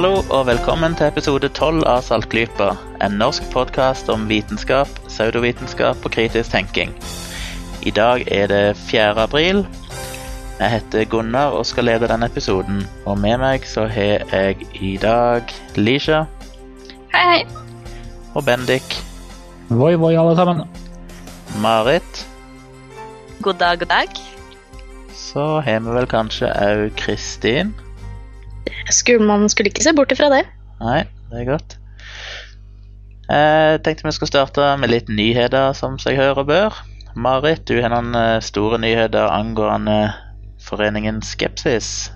Hallo og velkommen til episode 12 av Saltklypa. En norsk podkast om vitenskap, pseudovitenskap og kritisk tenking. I dag er det 4. april. Jeg heter Gunnar og skal lede denne episoden. Og med meg så har jeg i dag Lisha Hei, hei. og Bendik. Voi, voi, alle sammen. Marit. God dag, god dag. Så har vi vel kanskje òg Kristin. Skulle, man skulle ikke se bort ifra det. Nei, det er godt. Jeg tenkte vi skulle starte med litt nyheter, som seg hører og bør. Marit, du har noen eh, store nyheter angående foreningen Skepsis.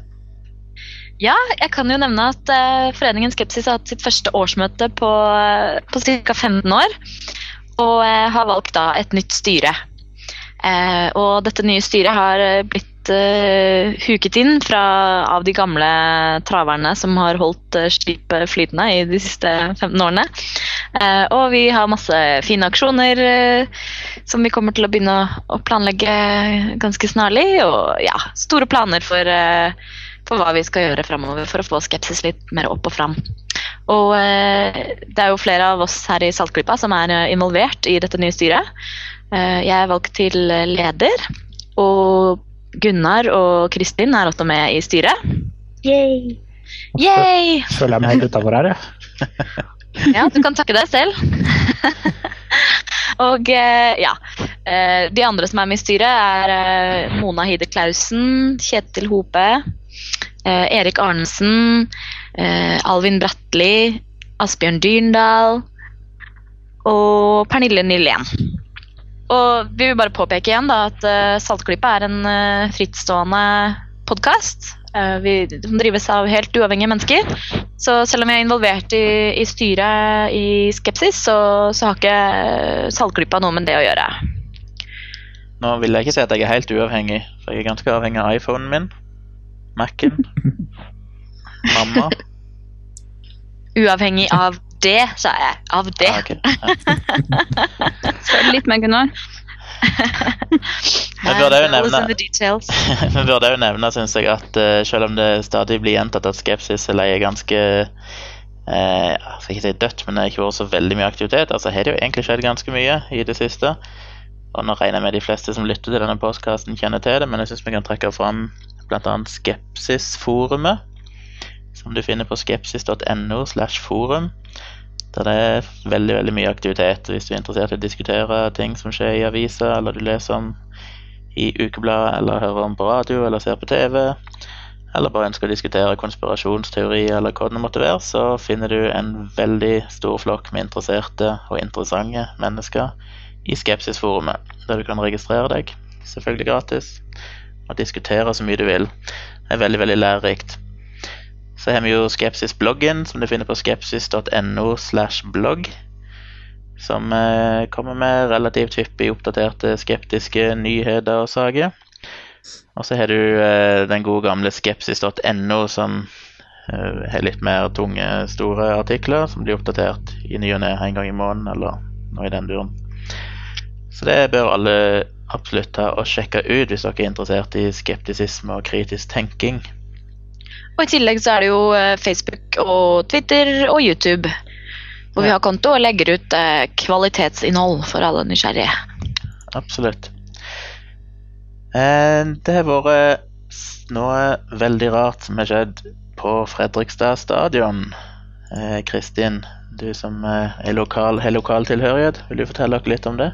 Ja, jeg kan jo nevne at eh, Foreningen Skepsis har hatt sitt første årsmøte på, på ca. 15 år. Og eh, har valgt da et nytt styre. Eh, og dette nye styret har eh, blitt uh, huket inn fra, av de gamle traverne som har holdt uh, skipet flytende i de siste 15 årene. Uh, og vi har masse fine aksjoner eh, som vi kommer til å begynne å, å planlegge ganske snarlig. Og ja, store planer for, eh, for hva vi skal gjøre framover for å få skepsis litt mer opp og fram. Og eh, det er jo flere av oss her i Saltklypa som er eh, involvert i dette nye styret. Eh, jeg er valgt til leder, og Gunnar og Kristin er også med i styret. Yay. Yay! Føler jeg meg helt utafor her, jeg. Ja, du kan takke deg selv. og eh, ja. eh, De andre som er med i styret, er eh, Mona Hide Klausen, Kjetil Hope, eh, Erik Arnesen, eh, Alvin Bratli, Asbjørn Dyrndal og Pernille Nylén. Og vi vil bare påpeke igjen da, at uh, Saltklypa er en uh, frittstående podkast. som drives av helt uavhengige mennesker. Så selv om jeg er involvert i, i styret i Skepsis, så, så har ikke eh, Saltklypa noe med det å gjøre. Nå vil jeg ikke si at jeg er helt uavhengig, for jeg er ganske avhengig av iPhonen min. Mac-en. Mamma. Uavhengig av det, sa jeg. Av det. Ah, okay. Spør litt mer, Gunnar. Vi burde òg nevne nevne, synes jeg, at uh, selv om det stadig blir gjentatt at Skepsis er ganske eh, skal ikke si dødt, men det har ikke vært så veldig mye aktivitet. Altså har det jo egentlig skjedd ganske mye i det siste. Og nå regner jeg med de fleste som lytter til denne postkassen, kjenner til det, men jeg syns vi kan trekke fram bl.a. Skepsisforumet, som du finner på skepsis.no slash forum. Der det er veldig veldig mye aktivitet. Hvis du er interessert i å diskutere ting som skjer i aviser, eller du leser om i ukebladet, eller hører om på radio, eller ser på TV, eller bare ønsker å diskutere konspirasjonsteori, eller hva det måtte være, så finner du en veldig stor flokk med interesserte og interessante mennesker i Skepsisforumet, der du kan registrere deg, selvfølgelig gratis, og diskutere så mye du vil. Det er veldig, veldig lærerikt. Så har vi jo Skepsis-bloggen, som du finner på skepsis.no slash blogg. Som eh, kommer med relativt hyppig oppdaterte skeptiske nyheter og saker. Og så har du eh, den gode gamle skepsis.no, som eh, har litt mer tunge, store artikler, som blir oppdatert i ny og ne en gang i måneden, eller noe i den duren. Så det bør alle absolutt ta og sjekke ut hvis dere er interessert i skeptisisme og kritisk tenking. Og i tillegg så er det jo eh, Facebook og Twitter og YouTube. Hvor vi har konto og legger ut eh, kvalitetsinnhold for alle nysgjerrige. Absolutt. Eh, Det har vært noe veldig rart som har skjedd på Fredrikstad stadion. Eh, Kristin, du som eh, er lokal, har lokal tilhørighet, vil du fortelle dere litt om det?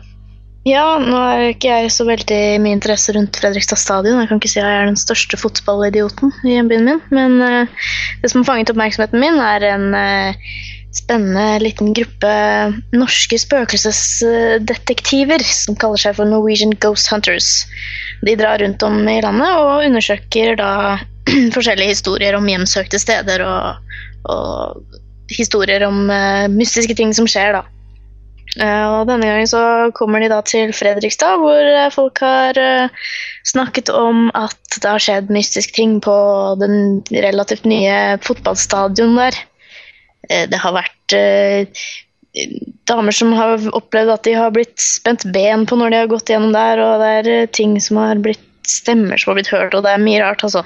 Ja, nå er ikke jeg så veldig mye interesse rundt Fredrikstad stadion. Jeg kan ikke si at jeg er den største fotballidioten i hjembyen min. Men uh, det som har fanget oppmerksomheten min, er en uh, spennende liten gruppe norske spøkelsesdetektiver som kaller seg for Norwegian Ghost Hunters. De drar rundt om i landet og undersøker da forskjellige historier om hjemsøkte steder og, og historier om uh, mystiske ting som skjer, da. Eh, og denne gangen så kommer de da til Fredrikstad, hvor eh, folk har eh, snakket om at det har skjedd mystisk ting på den relativt nye fotballstadion der. Det har vært damer som har opplevd at de har blitt spent ben på når de har gått gjennom der, og det er ting som har blitt stemmer som har blitt hørt, og det er mye rart, altså.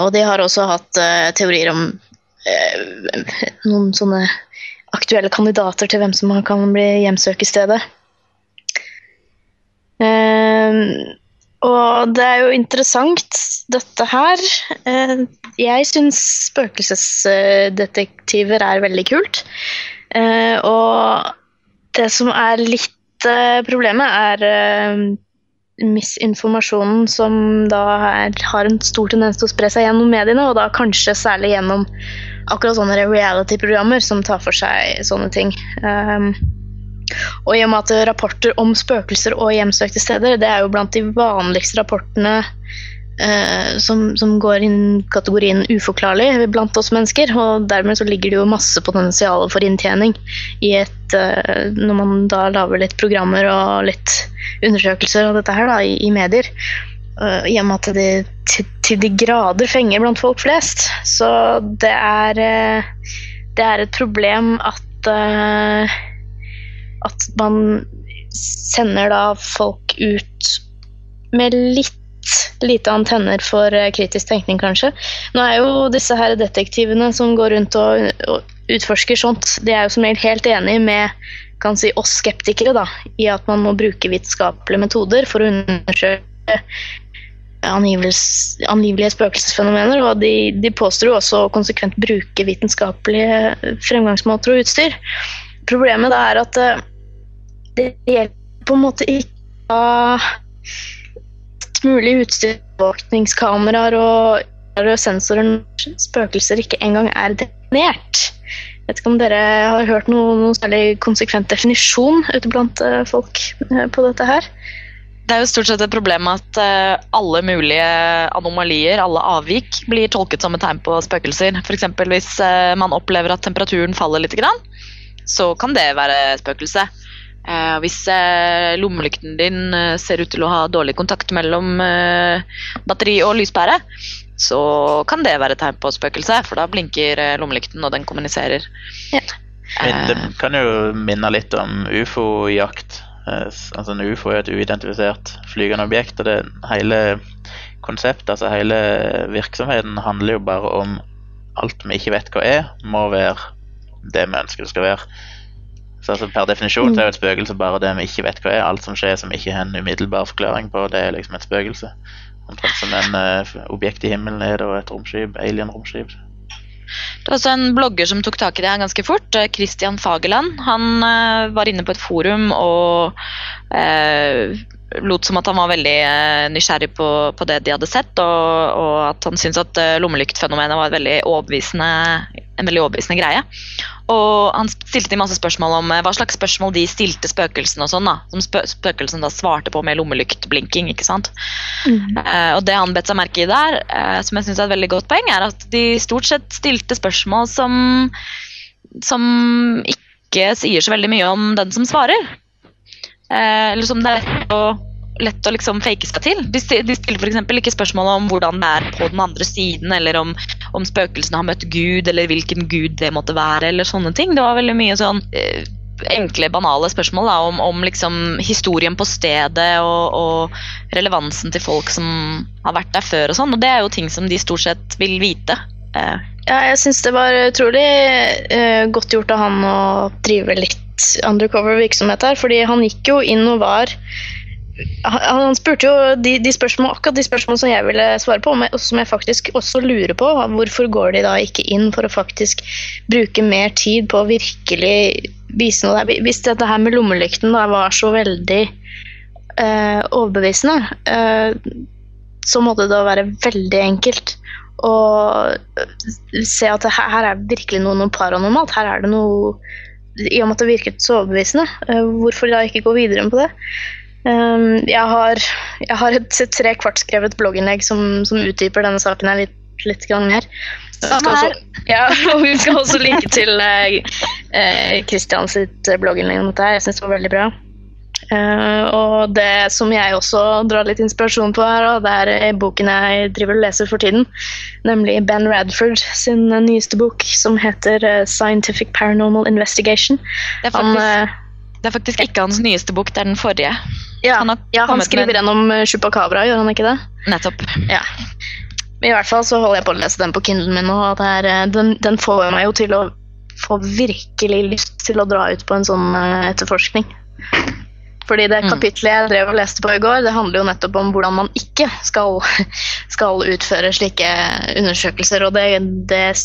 Og de har også hatt teorier om noen sånne aktuelle kandidater til hvem som kan bli hjemsøkestedet. Uh, og det er jo interessant, dette her. Uh, jeg syns spøkelsesdetektiver er veldig kult. Uh, og det som er litt eh, problemet, er eh, misinformasjonen som da er, har en stor tendens til å spre seg gjennom mediene, og da kanskje særlig gjennom akkurat sånne reality-programmer som tar for seg sånne ting. Um, og i og med at rapporter om spøkelser og hjemsøkte steder, det er jo blant de vanligste rapportene uh, som, som går inn kategorien uforklarlig blant oss mennesker. Og dermed så ligger det jo masse potensial for inntjening i et uh, Når man da lager litt programmer og litt undersøkelser av dette her da, i, i medier. Eh, I og med at de til, til de grader fenger blant folk flest. Så det er eh, Det er et problem at eh, at man sender da folk ut med litt lite antenner for kritisk tenkning, kanskje. Nå er jo disse her detektivene som går rundt og, og utforsker sånt, de er jo som regel helt enig med kan si, oss skeptikere da, i at man må bruke vitenskapelige metoder for å undersøke angivelige spøkelsesfenomener, og de, de påstår jo også konsekvent bruke vitenskapelige fremgangsmåter og utstyr. Problemet er at eh, det hjelper på en måte ikke å mulig utstyr, overvåkningskameraer og, og sensorer når spøkelser ikke engang er definert. Jeg vet ikke om dere har hørt noen, noen særlig konsekvent definisjon ute blant eh, folk eh, på dette her? Det er jo stort sett et problem at eh, alle mulige anomalier, alle avvik, blir tolket som et tegn på spøkelser. F.eks. hvis eh, man opplever at temperaturen faller litt, så kan det være spøkelse. Eh, hvis lommelykten din ser ut til å ha dårlig kontakt mellom batteri og lyspære, så kan det være tegn på spøkelse, for da blinker lommelykten, og den kommuniserer. Ja. Det kan jo minne litt om ufo-jakt. Eh, Altså En ufo er et uidentifisert flygende objekt, og det hele konseptet, altså hele virksomheten, handler jo bare om alt vi ikke vet hva er, må være det vi ønsker det skal være. Så altså Per definisjon så er jo et spøkelse bare det vi ikke vet hva er. Alt som skjer som ikke har en umiddelbar forklaring på, det er liksom et spøkelse. Omtrent som en uh, objekt i himmelen er det, og et romskip, alien-romskip. Det var også en blogger som tok tak i det ganske fort. eh, Christian Fagerland. Han eh, var inne på et forum og eh, lot som at han var veldig eh, nysgjerrig på, på det de hadde sett, og, og at han syntes at eh, lommelyktfenomenet var veldig en veldig overbevisende greie. Og han stilte de masse spørsmål om eh, hva slags spørsmål de stilte spøkelsene og sånn, da. Som spø spøkelsene da svarte på med lommelyktblinking, ikke sant. Eh, og det han bet seg merke i der, eh, som jeg syns er et veldig godt poeng, er at de stort sett stilte spørsmål som, som ikke sier så veldig mye om den som svarer. Eh, eller som det er lett å, lett å liksom fake seg til. De, de stiller f.eks. ikke spørsmål om hvordan det er på den andre siden, eller om, om spøkelsene har møtt Gud, eller hvilken gud det måtte være, eller sånne ting. Det var veldig mye sånn eh, enkle, banale spørsmål da, om, om liksom historien på stedet og, og relevansen til folk som har vært der før og sånn. Og det er jo ting som de stort sett vil vite. Eh, Ja, jeg syns det var utrolig eh, godt gjort av han å drive litt undercover virksomhet her, fordi han gikk jo inn og var han spurte jo de, de spørsmål, akkurat de spørsmålene som jeg ville svare på, og som jeg faktisk også lurer på. Hvorfor går de da ikke inn for å faktisk bruke mer tid på å virkelig vise noe der? Hvis dette her med lommelykten da var så veldig eh, overbevisende, eh, så måtte det da være veldig enkelt å se at her, her er virkelig noe, noe paranormalt. Her er det noe I og med at det virket så overbevisende, eh, hvorfor da ikke gå videre på det? Um, jeg har, jeg har et tre kvart skrevet blogginnlegg som, som utdyper denne saken her litt, litt grann mer. Også, ja, og vi skal også linke til Kristians eh, sitt blogginnlegg om dette. Jeg syns det var veldig bra. Eh, og det som jeg også drar litt inspirasjon på her, og det er eh, boken jeg driver og leser for tiden, nemlig Ben Radford sin nyeste bok som heter uh, Scientific Paranormal Investigation. det, er Han, faktisk, eh, det er faktisk ikke hans nyeste bok, det er den forrige. ja, han ja, han skriver en- om chupacabra, gjør han ikke det? Nettopp. Ja. I hvert fall så holder jeg på å lese den på Kindlen min og det er, den, den får meg jo til å få virkelig lyst til å dra ut på en sånn etterforskning. Fordi det Mm. kapitlet jeg drev og leste på i går, det handler jo nettopp om hvordan man ikke skal, skal utføre slike undersøkelser. Og det, det,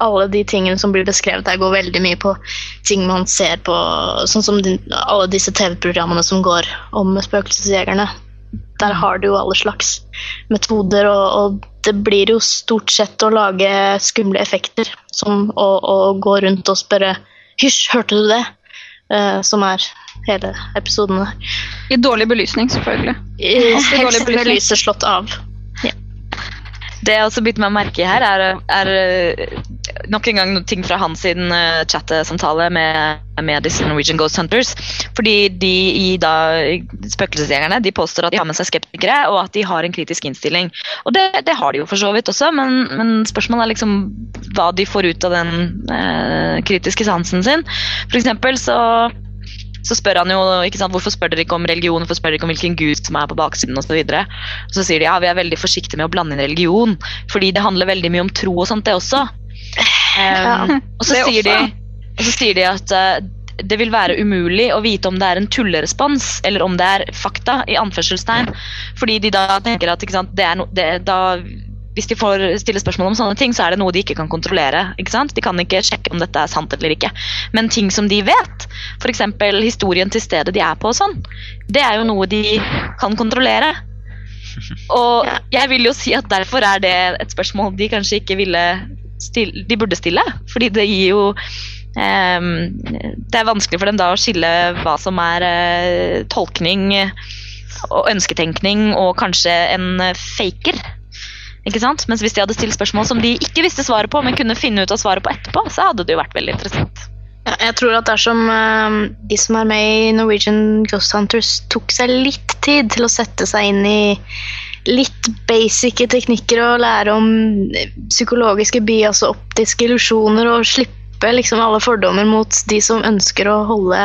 alle de tingene som blir beskrevet her, går veldig mye på ting man ser på, sånn som de, alle disse TV-programmene som går om spøkelsesjegerne. Der har du jo alle slags metoder, og, og det blir jo stort sett å lage skumle effekter. Som å, å gå rundt og spørre 'hysj, hørte du det?' Uh, som er hele episoden. I dårlig belysning, selvfølgelig. I, dårlig Helst med belysning. lyset slått av. Det jeg også bitt meg merke i her, er, er eh, nok en gang ting fra hans sin uh, chattesamtale med, med disse Norwegian Ghost Hunters. Fordi de i da Spøkelsesjegerne de påstår at de har med seg skeptikere, og at de har en kritisk innstilling. Og det, det har de jo for så vidt også, men, men spørsmålet er liksom hva de får ut av den uh, kritiske sansen sin. For eksempel så så spør han jo ikke sant, hvorfor spør dere ikke om religion, hvorfor spør dere ikke om hvilken gud som er på baksiden osv. Så, videre. så sier de ja, vi er veldig forsiktige med å blande inn religion, fordi det handler veldig mye om tro og sånt, det også. Um, og, så Det sier de, og så sier de at uh, det vil være umulig å vite om det er en tullerespons eller om det er fakta, i anførselstegn. Fordi de da tenker at sant, det er no, det, da, hvis de får stille spørsmål om sånne ting, så er det noe de ikke kan kontrollere. ikke sant? De kan ikke sjekke om dette er sant eller ikke. Men ting som de vet, f.eks. historien til stedet de er på, og sånn, det er jo noe de kan kontrollere. Og jeg vil jo si at derfor er det et spørsmål de kanskje ikke ville stille, de burde stille. Fordi det gir jo ehm, Det er vanskelig for dem da å skille hva som er eh, tolkning og ønsketenkning og kanskje en eh, faker. Ikke sant? Mens hvis de hadde stilt spørsmål som de ikke visste svaret på, men kunne finne ut av svaret på etterpå, så hadde det jo vært veldig interessant. Ja, jeg tror at dersom uh, de som er med i Norwegian Ghost Hunters tok seg litt tid til å sette seg inn i litt basice teknikker og lære om eh, psykologiske bias og optiske illusjoner og slippe liksom alle fordommer mot de som ønsker å holde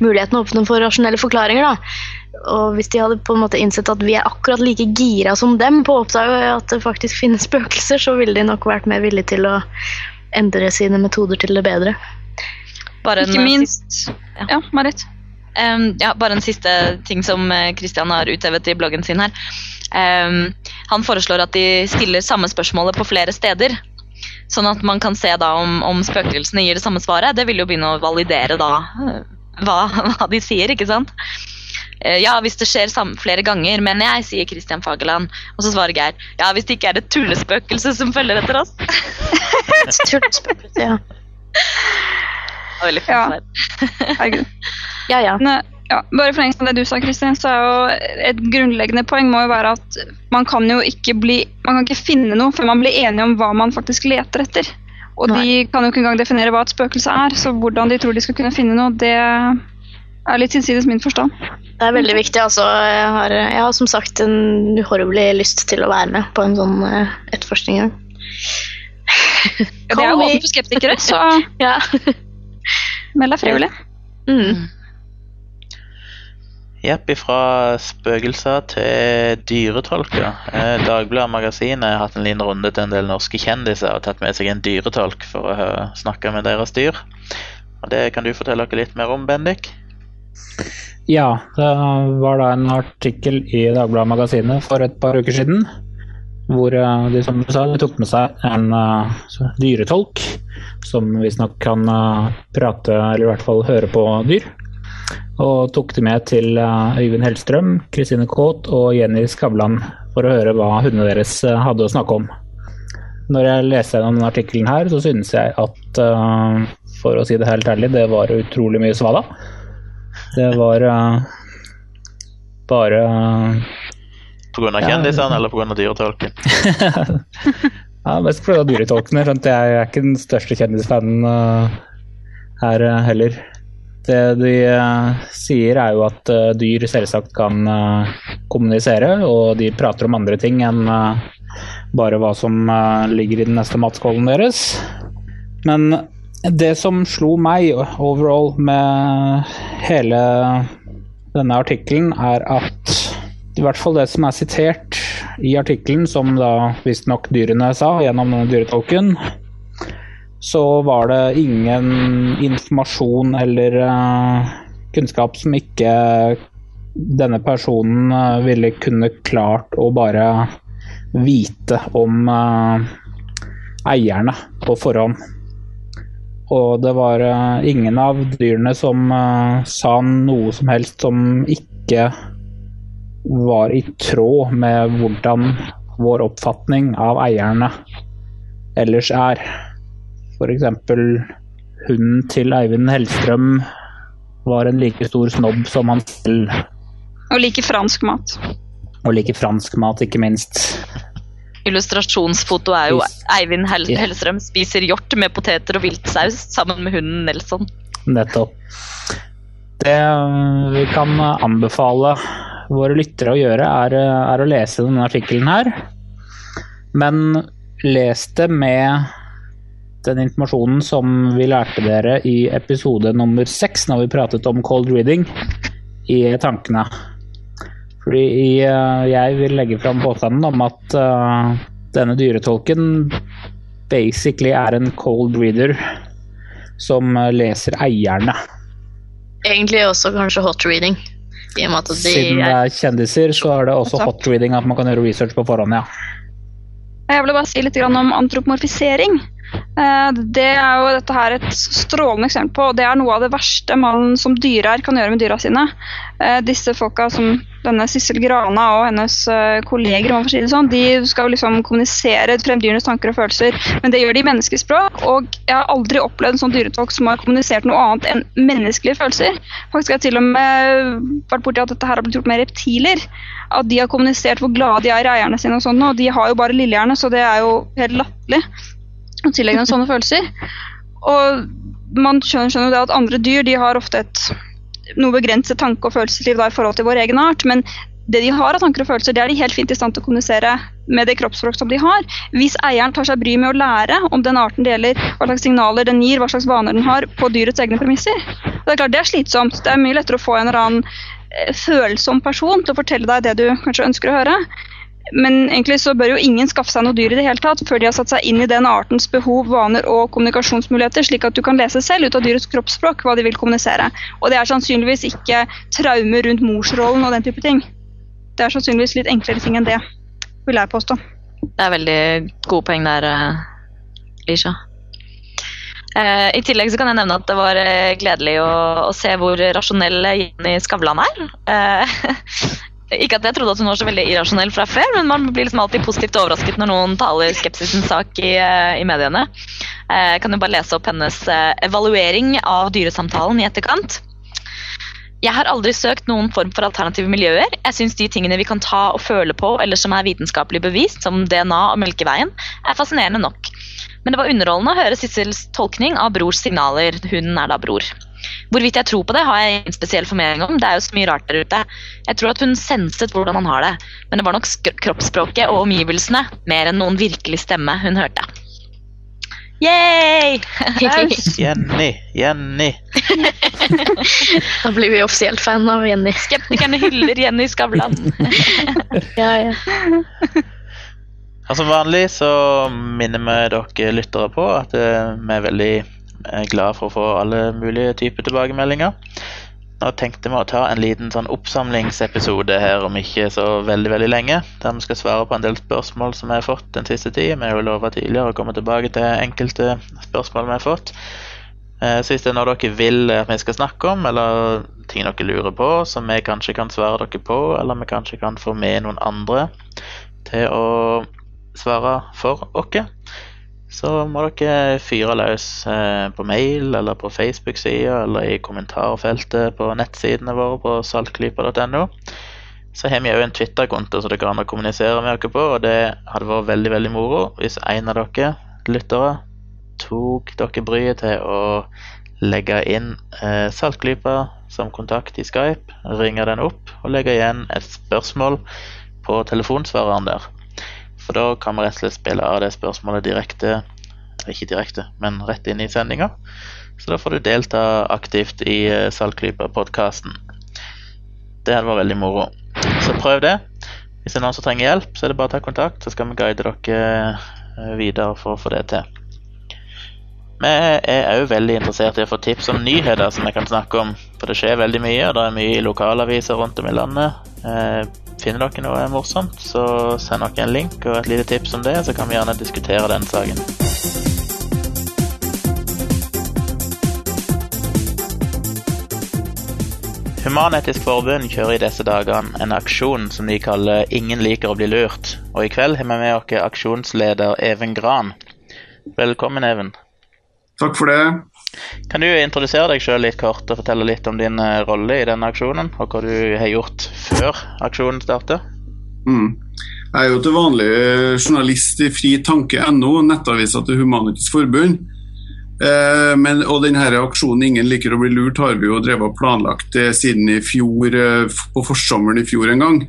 mulighetene åpne for rasjonelle forklaringer. da. Og hvis de hadde på en måte innsett at vi er akkurat like gira som dem på å oppdage at det faktisk finnes spøkelser, så ville de nok vært mer villige til å endre sine metoder til det bedre. Bare en, Ikke eh, minst Ja, Ja, Marit. Um, ja, bare en siste ting som Kristian har uthevet i bloggen sin her. Um, han foreslår at de stiller samme spørsmålet på flere steder. Sånn at man kan se da om, om spøkelsene gir det samme svaret. Det vil jo begynne å validere da eh, hva, hva de sier, ikke sant? Eh, Ja, hvis det skjer flere ganger, mener jeg, sier Christian Fagerland. Og så svarer Geir ja, hvis det ikke er et tullespøkelse som følger etter oss. Tullespøkelse, ja. Det var veldig fint Ja. svar. Herregud. Ja, ja. Eh, ja, bare i forlengelsen av det du sa, Kristin, så er jo et grunnleggende poeng må jo være at man kan jo ikke bli Man kan ikke finne noe før man blir enige om hva man faktisk leter etter. Og de kan jo ikke engang definere hva et spøkelse er, så hvordan de tror de skal kunne finne noe, det er litt innsides min forstand. Det er veldig viktig. altså. Jeg har, jeg har som sagt en uhorvelig lyst til å være med på en sånn uh, etterforskning. en gang. Det er jo åpent for skeptikere, så Ja. meld deg frivillig. Mm. Jepp, ifra spøkelser til dyretolker. Eh, Dagbladet Magasinet har hatt en liten runde til en del norske kjendiser og tatt med seg en dyretolk for å snakke med deres dyr. Og Det kan du fortelle dere litt mer om, Bendik? Ja, det var da en artikkel i Dagbladet Magasinet for et par uker siden. Hvor eh, de som du sa, de tok med seg en uh, dyretolk som visstnok kan uh, prate, eller i hvert fall høre på dyr. Og tok de med til uh, Øyvind Hellstrøm, Kristine Kaat og Jenny Skavlan for å høre hva hundene deres hadde å snakke om. Når jeg leste gjennom denne artikkelen her, så synes jeg at, for å si det helt ærlig, det var utrolig mye svada. Det var uh, bare eh, Pga. Ja. kjendisene eller pga. dyretolken? Ja, mest pga. dyretolkene. Skjønt jeg er ikke den største kjendisfanen uh, her uh, heller. Det de uh, sier er jo at dyr selvsagt kan kommunisere, og de prater om andre ting enn bare hva som ligger i den neste matskålen deres. Men det som slo meg overall med hele denne artikkelen, er at i hvert fall det som er sitert i artikkelen, som da visstnok dyrene sa gjennom denne dyretolken, så var det ingen informasjon eller uh, kunnskap som ikke denne personen uh, ville kunne klart å bare vite om uh, eierne på forhånd. Og det var uh, ingen av dyrene som uh, sa noe som helst som ikke var i tråd med hvordan vår oppfatning av eierne ellers er. F.eks. hunden til Eivind Hellstrøm var en like stor snobb som han selv. Og liker fransk mat. Og liker fransk mat, ikke minst. Illustrasjonsfoto er jo Eivind Hell Hellstrøm spiser hjort med poteter og viltsaus sammen med hunden Nelson. Nettopp. Det vi kan anbefale våre lyttere å gjøre, er, er å lese denne artikkelen her. Men les det med den informasjonen som vi lærte dere i episode nummer seks, når vi pratet om cold reading, i tankene. Fordi uh, jeg vil legge fram påstanden om at uh, denne dyretolken basically er en cold reader som uh, leser eierne. Egentlig også kanskje hot reading. I og med at de Siden det er kjendiser, så er det også hot reading at man kan gjøre research på forhånd, ja. Jeg vil bare si litt om antropomorfisering. Det er jo dette her et strålende eksempel på, og det er noe av det verste mannen som dyreeier kan gjøre med dyra sine. Disse folka som denne Sissel Grana og hennes kolleger si sånn, de skal liksom kommunisere fremdyrenes tanker og følelser, men det gjør de i menneskespråk. Og jeg har aldri opplevd en sånn dyretolk som har kommunisert noe annet enn menneskelige følelser. Faktisk har jeg til og med vært borti at dette her har blitt gjort med reptiler. At de har kommunisert hvor glade de er i eierne sine og sånn, og de har jo bare lillehjerne, så det er jo helt latterlig tillegge dem sånne følelser. Og man skjønner, jo det at andre dyr de har ofte et noe begrenset tanke- og følelsesliv i forhold til vår egen art, men det de har av tanker og følelser, det er de helt fint i stand til å kommunisere med det kroppsspråk som de har. Hvis eieren tar seg bry med å lære om den arten det gjelder, hva slags signaler den gir, hva slags vaner den har, på dyrets egne premisser. Det er klart det er slitsomt. Det er mye lettere å få en eller annen følsom person til å fortelle deg det du kanskje ønsker å høre. Men egentlig så bør jo ingen skaffe seg noe dyr i det hele tatt før de har satt seg inn i den artens behov, vaner og kommunikasjonsmuligheter, slik at du kan lese selv ut av dyrets kroppsspråk hva de vil kommunisere. Og det er sannsynligvis ikke traumer rundt morsrollen og den type ting. Det er sannsynligvis litt enklere ting enn det, vil jeg påstå. Det er veldig gode poeng der, Lisha. Uh, I tillegg så kan jeg nevne at det var uh, gledelig å, å, se hvor rasjonell Jenny Skavlan er. Uh, ikke at jeg trodde at hun var så veldig irrasjonell fra før, men man blir liksom alltid positivt overrasket når noen taler skepsisens sak i, i mediene. Jeg kan jo bare lese opp hennes evaluering av dyresamtalen i etterkant. Jeg har aldri søkt noen form for alternative miljøer. Jeg syns de tingene vi kan ta og føle på, eller som er vitenskapelig bevist, som DNA og Melkeveien, er fascinerende nok. Men det var underholdende å høre Sissels tolkning av brors signaler. Hun er da bror. Hvorvidt jeg tror på det, har jeg ingen spesiell formening om. Det er jo så mye rart der ute. Jeg tror at hun senset hvordan han har det, men det var nok kroppsspråket og omgivelsene mer enn noen virkelig stemme hun hørte. Yay! Jenny, Jenny. da blir vi offisielt fan av Jenny. Skeptikerne hyller Jenny Skavlan. ja, ja. Som vanlig så minner vi dere lyttere på at vi er veldig glad for å få alle mulige typer tilbakemeldinger. Nå tenkte vi å ta en liten sånn oppsamlingsepisode her om ikke så veldig veldig lenge. Der vi skal svare på en del spørsmål som vi har fått den siste tida. Vi har jo lova tidligere å komme tilbake til enkelte spørsmål vi har fått. Så hvis det er noe dere vil at vi skal snakke om, eller ting dere lurer på, som vi kanskje kan svare dere på, eller vi kanskje kan få med noen andre til å svare for oss, så må dere fyre løs på mail eller på Facebook-sida eller i kommentarfeltet på nettsidene våre på saltklypa.no. Så har vi òg en Twitter-konto som det går an å kommunisere med dere på, og det hadde vært veldig veldig moro hvis en av dere lyttere tok dere bryet til å legge inn eh, Saltklypa som kontakt i Skype, ringe den opp og legge igjen et spørsmål på telefonsvareren der. For da kan vi rett og slett spille av det spørsmålet direkte Ikke direkte, men rett inn i sendinga. Så da får du delta aktivt i Saltklypa-podkasten. Det hadde vært veldig moro. Så prøv det. Hvis det er noen som trenger hjelp, så er det bare å ta kontakt, så skal vi guide dere eh, videre for å få det til. Vi er òg veldig interessert i å få tips om nyheter som vi kan snakke om. For det skjer veldig mye, og det er mye i lokalaviser rundt om i landet. Eh, finner dere noe morsomt, så send dere en link og et lite tips om det, så kan vi gjerne diskutere den saken. Human-Etisk Forbund kjører i disse dagene en aksjon som de kaller 'Ingen liker å bli lurt'. Og i kveld har vi med oss aksjonsleder Even Gran. Velkommen, Even. Takk for det. Kan du introdusere deg sjøl litt kort og fortelle litt om din eh, rolle i denne aksjonen, og hva du har gjort før aksjonen startet? Mm. Jeg er jo til vanlig eh, journalist i fritanke.no, nettavisa til Humanitisk Forbund. Eh, men, og denne aksjonen 'Ingen liker å bli lurt' har vi jo drevet og planlagt eh, siden i fjor, på forsommeren i fjor en gang.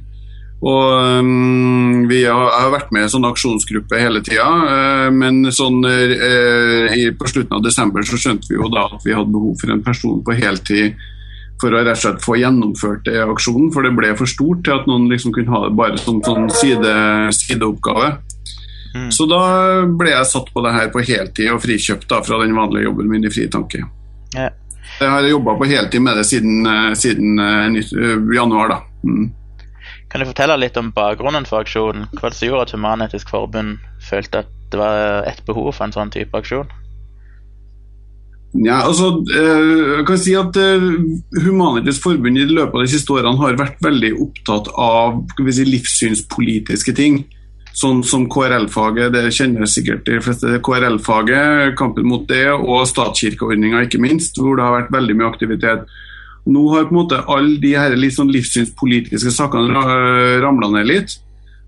Og um, Vi har, har, vært med i en sånn aksjonsgruppe hele tida, uh, men sånn, uh, i, på slutten av desember så skjønte vi jo da at vi hadde behov for en person på heltid for å rett og slett få gjennomført det aksjonen, for det ble for stort til at noen liksom kunne ha det bare som sånn side, sideoppgave. Mm. Så da ble jeg satt på det her på heltid og frikjøpt da, fra den vanlige jobben min i Fritanke. Ja. Jeg har jobba på heltid med det siden, siden uh, januar, da. Mm. Kan du fortelle litt om bakgrunnen for aksjonen? Hva det som gjorde at Human-Etisk Forbund følte at det var et behov for en sånn type aksjon? Ja, altså, eh, jeg kan si at eh, Human-Etisk Forbund i løpet av de siste årene har vært veldig opptatt av si, livssynspolitiske ting. Sånn som KRL-faget, det kjenner sikkert de fleste. KRL-faget, kampen mot det, og statskirkeordninga ikke minst, hvor det har vært veldig mye aktivitet. Nå har på en måte alle de her sånn livssynspolitiske sakene ramla ned litt.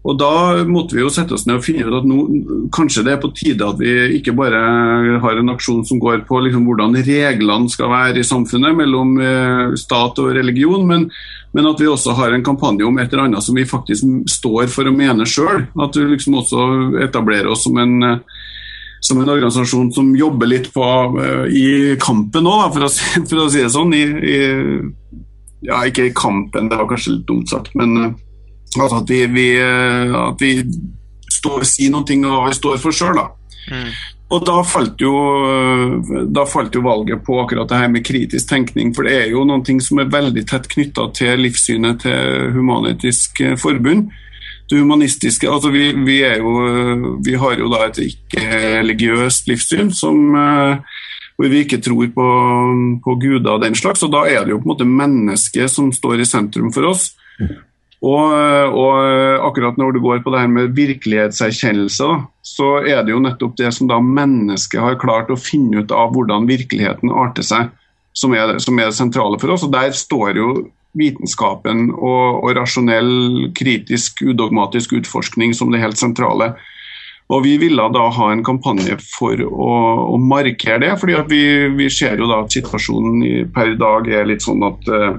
Og Da måtte vi jo sette oss ned og finne ut at nå, kanskje det er på tide at vi ikke bare har en aksjon som går på liksom hvordan reglene skal være i samfunnet mellom eh, stat og religion, men, men, at vi også har en kampanje om et eller annet som vi faktisk står for å mene sjøl. At vi liksom også etablerer oss som en som en organisasjon som jobber litt på, uh, i kampen òg, for, for, å si det sånn. I, i, ja, ikke i kampen, det var kanskje litt dumt sagt, men uh, altså at vi, vi, uh, at vi står, sier noe og vi står for sjøl. Mm. Og da falt, jo, da falt jo valget på akkurat det her med kritisk tenkning, for det er jo noen ting som er veldig tett knytta til livssynet til Human-Etisk Forbund det humanistiske altså vi, vi, jo, vi, har jo da et ikke-religiøst livssyn som, eh, hvor vi ikke tror på, på guder og den slags. og Da er det jo på en måte mennesket som står i sentrum for oss. Og, og akkurat når du går på det her med virkelighetserkjennelse, så er det jo nettopp det som da mennesket har klart å finne ut av hvordan virkeligheten arter seg, som er, som er det sentrale for oss. og Der står jo vitenskapen og, og, rasjonell, kritisk, udogmatisk utforskning som det helt sentrale. Og Vi ville da ha en kampanje for å, å markere det, fordi vi, vi, ser jo da at situasjonen per dag er litt sånn at uh,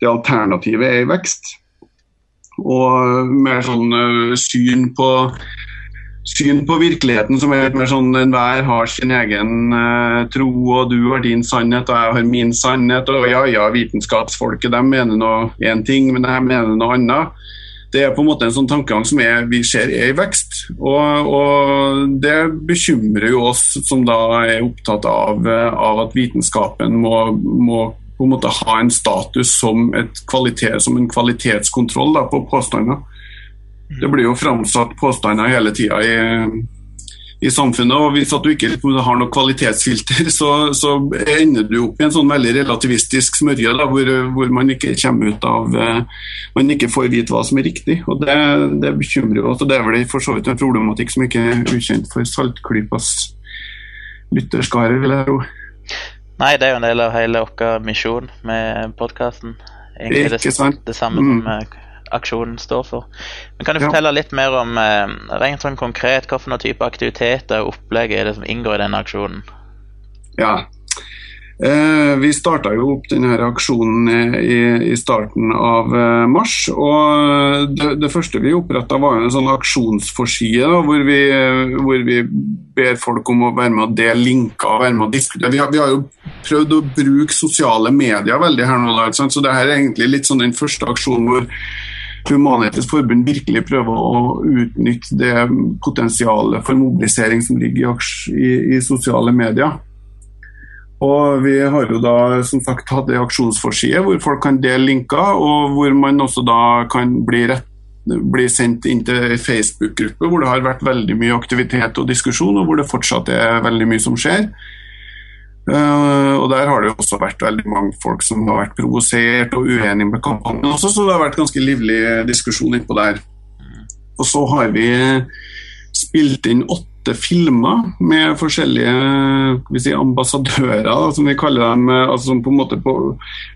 det alternativet er i vekst. Og mer sånn uh, syn på syn på virkeligheten som er litt mer sånn enhver har sin egen uh, tro, og du har din sannhet, og jeg har min sannhet. Og ja, ja, vitenskapsfolket de mener noe én ting, men jeg mener noe annet. Det er på en måte en sånn tankegang som er, vi ser er i vekst. Og, og, det bekymrer jo oss som da er opptatt av, av at vitenskapen må, må, på en måte ha en status som, kvalitet, som en kvalitetskontroll da, på påstander. Det blir jo framsatt påstander hele tida i, i, samfunnet. og Hvis du ikke har noe kvalitetsfilter, så, så, ender du opp i en sånn veldig relativistisk smørje da, hvor, hvor, man ikke kommer ut av eh, Man ikke får vite hva som er riktig. og Det, det bekymrer oss. og Det er vel for så vidt en problematikk som ikke er ukjent for Saltklypas lytterskare, vil jeg tro. Nei, det er jo en del av hele vår misjon med podkasten. Egentlig det, det samme mm. som aksjonen står for. Men Kan du fortelle litt mer om eh, rent sånn konkret noen type aktiviteter og opplegg er det som inngår i denne aksjonen? Ja, eh, Vi starta jo opp denne aksjonen i, i starten av eh, mars. og Det, det første vi oppretta, var en sånn aksjonsforside hvor, vi, hvor, vi, ber folk om å være med og dele linker og være med og diskutere. Vi har, vi har, jo prøvd å bruke sosiale medier veldig her nå, så det her er egentlig litt sånn den første aksjonen hvor Human-Etisk Forbund virkelig prøver å utnytte det potensialet for mobilisering som ligger i, i, sosiale medier. Og Vi har jo da som sagt hatt en aksjonsforside hvor folk kan dele linker, og hvor man også da kan bli, rett, bli sendt inn til Facebook-gruppe hvor det har vært veldig mye aktivitet og diskusjon, og hvor det fortsatt er veldig mye som skjer. Uh, og Der har det jo også vært veldig mange folk som har vært provosert og uenige med kampanjen også, så det har vært ganske livlig diskusjon innpå der. Og så har vi spilt inn åtte filmer med forskjellige si, ambassadører, som vi kaller dem. altså på en måte på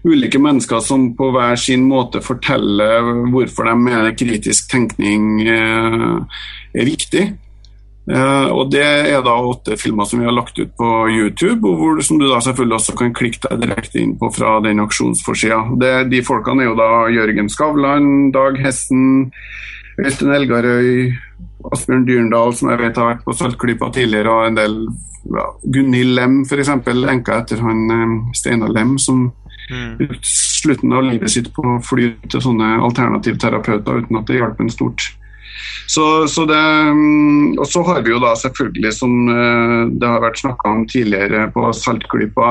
Ulike mennesker som på hver sin måte forteller hvorfor de mener kritisk tenkning uh, er viktig. Uh, og Det er da åtte filmer som vi har lagt ut på YouTube, og hvor som du da selvfølgelig også kan klikke deg direkte inn på fra den aksjonsforsida. De folkene er jo da Jørgen Skavlan, Dag Hessen, Øystein Elgarøy, Asbjørn Dyrendal, som jeg vet har vært på Saltklypa tidligere, og en del ja, Gunhild Lem, f.eks., enka etter han um, Steinar Lem, som mm. slutten av livet sitt på å fly til sånne alternativterapeuter uten at det hjalp en stort. Så, så det, mm, og så har vi jo da selvfølgelig, som eh, det har vært snakka om tidligere på Saltklypa,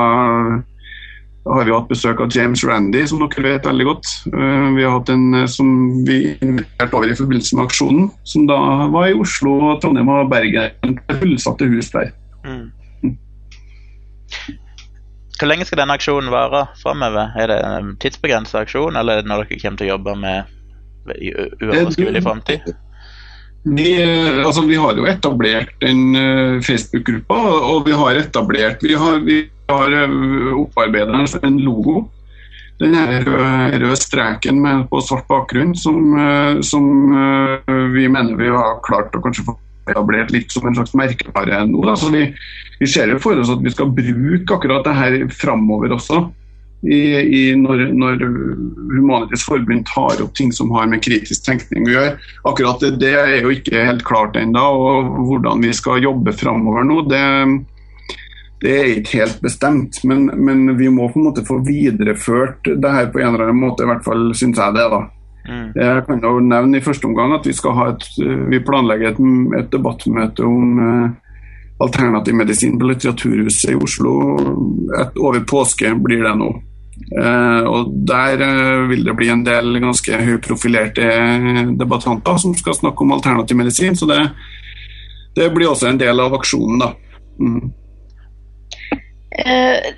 har vi hatt besøk av James Randy, som dere vet veldig godt. Eh, vi har hatt en eh, som vi inviterte over i forbindelse med aksjonen, som da var i Oslo, Trondheim og Bergen. Fullsatte hus der. Mm. Hvor lenge skal denne aksjonen vare framover? Er det en tidsbegrensa aksjon, eller er det når dere kommer til å jobbe med uoverskuelig framtid? Vi, altså, vi, har jo etablert en uh, Facebook-gruppa, og vi har etablert Vi har, vi har uh, opparbeidet en logo. Den røde, røde streken med, på svart bakgrunn som, som vi mener vi har klart å kanskje få etablert litt som en slags merkevare nå. Altså, vi, vi ser jo for oss at vi skal bruke akkurat det her framover også i, i når, når Humanitisk Forbund tar opp ting som har med kritisk tenkning å gjøre. Akkurat det, det er jo ikke helt klart ennå. Og hvordan vi skal jobbe framover nå, det, det, er ikke helt bestemt. Men, men, vi må på en måte få videreført det her på en eller annen måte, i hvert fall syns jeg det. da. Mm. Jeg kan jo nevne i første omgang at vi skal ha et, vi planlegger et, et debattmøte om alternativ medisin på Litteraturhuset i Oslo. Et, over påske blir det nå. Eh, og Der eh, vil det bli en del ganske høyprofilerte debattanter som skal snakke om alternativ medisin. Så det, det blir også en del av aksjonen, da. Mm. Eh,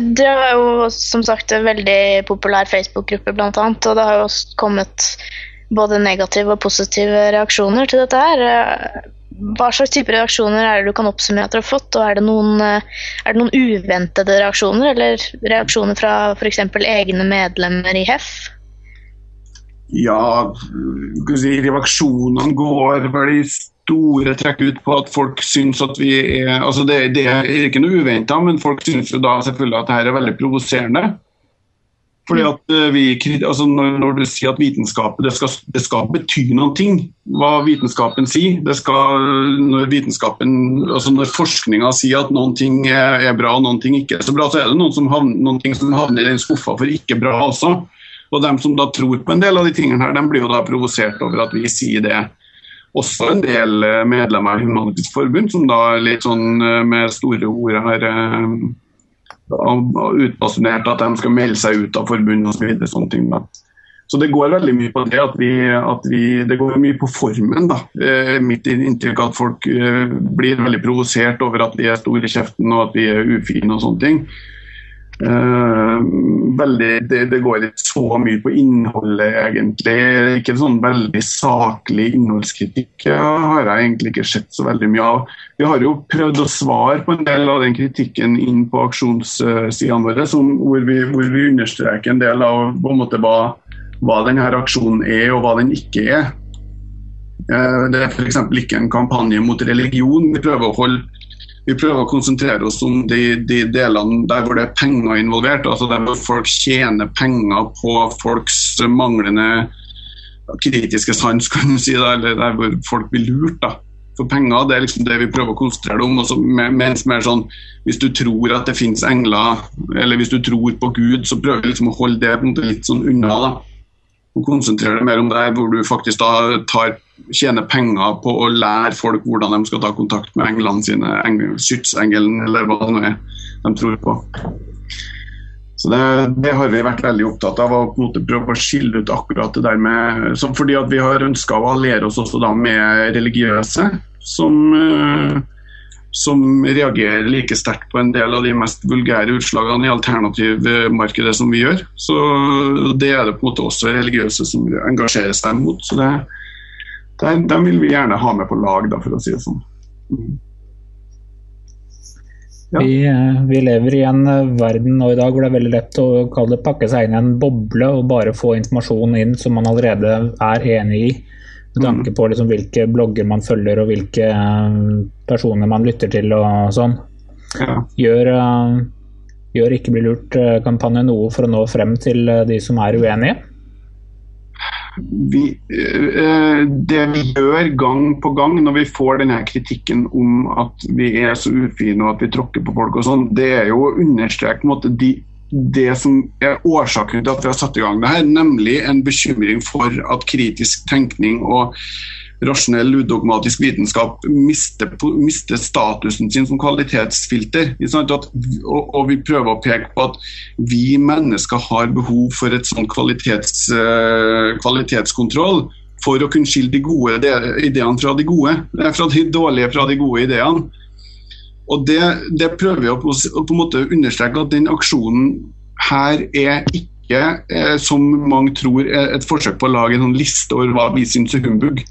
det er jo som sagt en veldig populær Facebook-gruppe, annet, og det har jo kommet både negative og positive reaksjoner til dette her. Hva slags type reaksjoner er det du kan oppsummere at du har fått? og Er det noen, eh, er det noen uventede reaksjoner, eller reaksjoner fra f.eks. egne medlemmer i HEF? Ja, si, reaksjonene går vel i store trekk ut på at folk syns at vi er altså det, det er ikke noe uventa, men folk syns jo da selvfølgelig at dette er veldig provoserende. Fordi at eh, vi, altså når, du sier at vitenskapet det skal, det skal, bety noen ting, hva vitenskapen sier det skal, Når vitenskapen, altså når forskninga sier at noen ting er, bra og noen ting ikke er så bra, så er det noen, som havner, noen ting som havner i den skuffa for ikke bra også. Og dem som da tror på en del av de tingene her, de blir jo da provosert over at vi sier det. Også en del eh, medlemmer av Humanitisk Forbund som da litt sånn eh, med store ord har utbasunert at de skal melde seg ut av forbund osv. Så sånne ting. Så det går veldig mye på det at vi, at vi Det går mye på formen. da. Eh, mitt inntrykk at folk eh, blir veldig provosert over at vi er store i kjeften og at vi er ufine og sånne ting. Uh, veldig, det, det, går ikke så mye på innholdet, egentlig. Ikke sånn veldig saklig innholdskritikk har jeg egentlig ikke sett så veldig mye av. Vi har jo prøvd å svare på en del av den kritikken inn på aksjonssidene våre, som, hvor, vi, hvor, vi, understreker en del av på en måte hva, hva denne aksjonen er og hva den ikke er. Uh, det er f.eks. ikke en kampanje mot religion. Vi prøver å holde vi prøver å konsentrere oss om de, de, delene der hvor det er penger involvert. altså Der hvor folk tjener penger på folks manglende kritiske sans, kan du si, da, eller der hvor folk blir lurt. da. For penger det er liksom det vi prøver å konsentrere om. Også, mens mer sånn, Hvis du tror at det finnes engler, eller hvis du tror på Gud, så prøver vi liksom å holde det litt sånn unna. da. Og konsentrere deg mer om det, hvor du faktisk da tar, tjener penger på å lære folk hvordan de skal ta kontakt med englene sine, engel, eller hva det nå er de tror på. Så det, det, har vi vært veldig opptatt av, å på en måte prøve å skille ut akkurat det der med som Fordi at vi har ønska å alliere oss også da med religiøse, som, eh, som reagerer like sterkt på en del av de mest vulgære utslagene i alternativmarkedet som vi gjør. Så Det er det på en måte også religiøse som engasjerer seg mot. Så det, det, den, vil vi gjerne ha med på lag, da, for å si det sånn. Mm. Ja. Vi, eh, vi, lever i en eh, verden nå i dag hvor det er veldig lett å det pakke seg inn i en boble og bare få informasjon inn som man allerede er enig i. Med tanke mm. på liksom hvilke blogger man følger og hvilke eh, personer man lytter til og sånn. Ja. Gjør, gjør Ikke bli lurt-kampanjen noe for å nå frem til de som er uenige? Vi, eh, det vi gjør gang på gang når vi får denne kritikken om at vi er så ufine og at vi tråkker på folk og sånn, det er jo å understreke de, det som er årsaken til at vi har satt i gang det her, nemlig en bekymring for at kritisk tenkning og rasjonell, udogmatisk vitenskap mister, mister, statusen sin som kvalitetsfilter. At, og, og, vi prøver å peke på at vi mennesker har behov for et sånn kvalitets, uh, kvalitetskontroll for å kunne skille de gode ideene fra de gode, fra de dårlige fra de gode ideene. Og Det, det prøver vi å, på, på en måte understreke at den aksjonen her er ikke, eh, som mange tror, et forsøk på å lage en sånn liste over hva vi syns er humbug.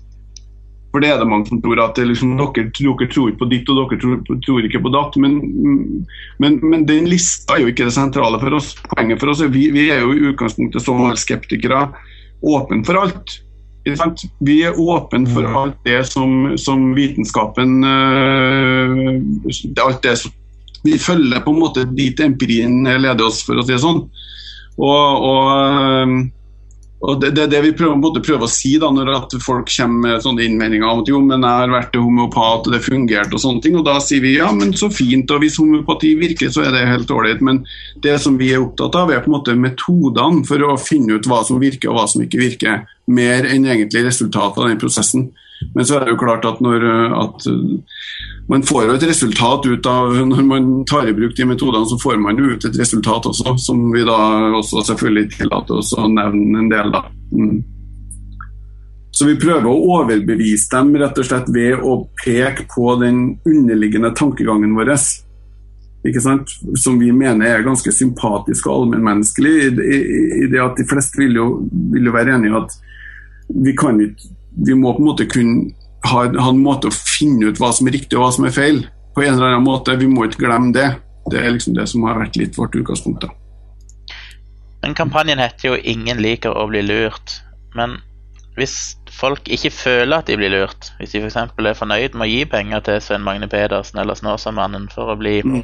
For det er det mange som tror at liksom, dere, dere, tror på ditt og dere tror, tror ikke på datt. Men, men, men, den lista er jo ikke det sentrale for oss. Poenget for oss er vi, vi er jo i utgangspunktet som skeptikere åpne for alt. Vi er åpne for mm. alt det som, som vitenskapen uh, Alt det som Vi følger på en måte dit empirien leder oss, for å si det sånn. Og, og uh, og Det er det, det, vi prøver, prøver, å si da, når folk kommer med sånne innvendinger om at jo, men jeg har vært homopat og det fungerte og sånne ting. Og da sier vi ja, men så fint, og hvis homopati virker, så er det helt ålreit. Men det som vi er opptatt av, er på en måte metodene for å finne ut hva som virker og hva som ikke virker. Mer enn egentlig resultatet av den prosessen. Men så er det jo klart at når at man får jo et resultat ut av Når man tar i bruk de metodene, så får man jo ut et resultat også, som vi da også selvfølgelig tillater oss å nevne en del, da. Mm. Så vi prøver å overbevise dem rett og slett ved å peke på den underliggende tankegangen vår. Som vi mener er ganske sympatisk og allmennmenneskelig. I, i, I det at de fleste vil jo, vil jo være enige i at vi kan ikke Vi må på en måte kunne ha, ha, en måte å finne ut hva som er riktig og hva som er feil. På en eller annen måte. Vi må ikke glemme det. Det er liksom det som har vært litt vårt utgangspunkt. da. Men kampanjen heter jo 'Ingen liker å bli lurt'. Men hvis folk ikke føler at de blir lurt, hvis de f.eks. er fornøyd med å gi penger til Svein Magne Pedersen eller Snåsamannen for å bli mm.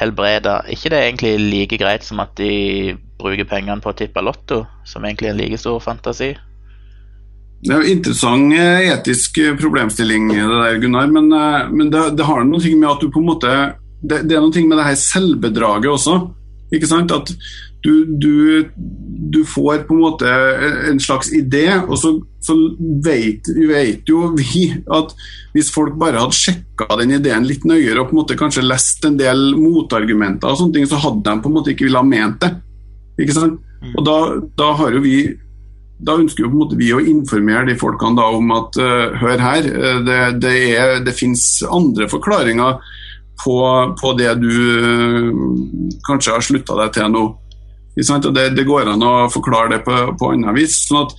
helbreda, ikke det er egentlig like greit som at de bruker pengene på å tippe Lotto, som egentlig er en like stor fantasi? Det er jo interessant eh, etisk eh, problemstilling, det der, Gunnar. Men, eh, men det, det, har noe med at du på en måte Det, det er noe med det her selvbedraget også. Ikke sant? At du, du, du, får på en måte en slags idé, og så, så vet, vet, jo vi at hvis folk bare hadde sjekka den ideen litt nøyere og på en måte kanskje lest en del motargumenter, og sånne ting, så hadde de på en måte ikke ville ha ment det. Ikke sant? Mm. Og da, da har jo vi da ønsker jo på en måte vi å informere de folkene da om at uh, hør her, eh, det, det, er, det finnes andre forklaringer på, på det du uh, kanskje har slutta deg til nå. Det, det, går an å forklare det på, på annet vis. sånn at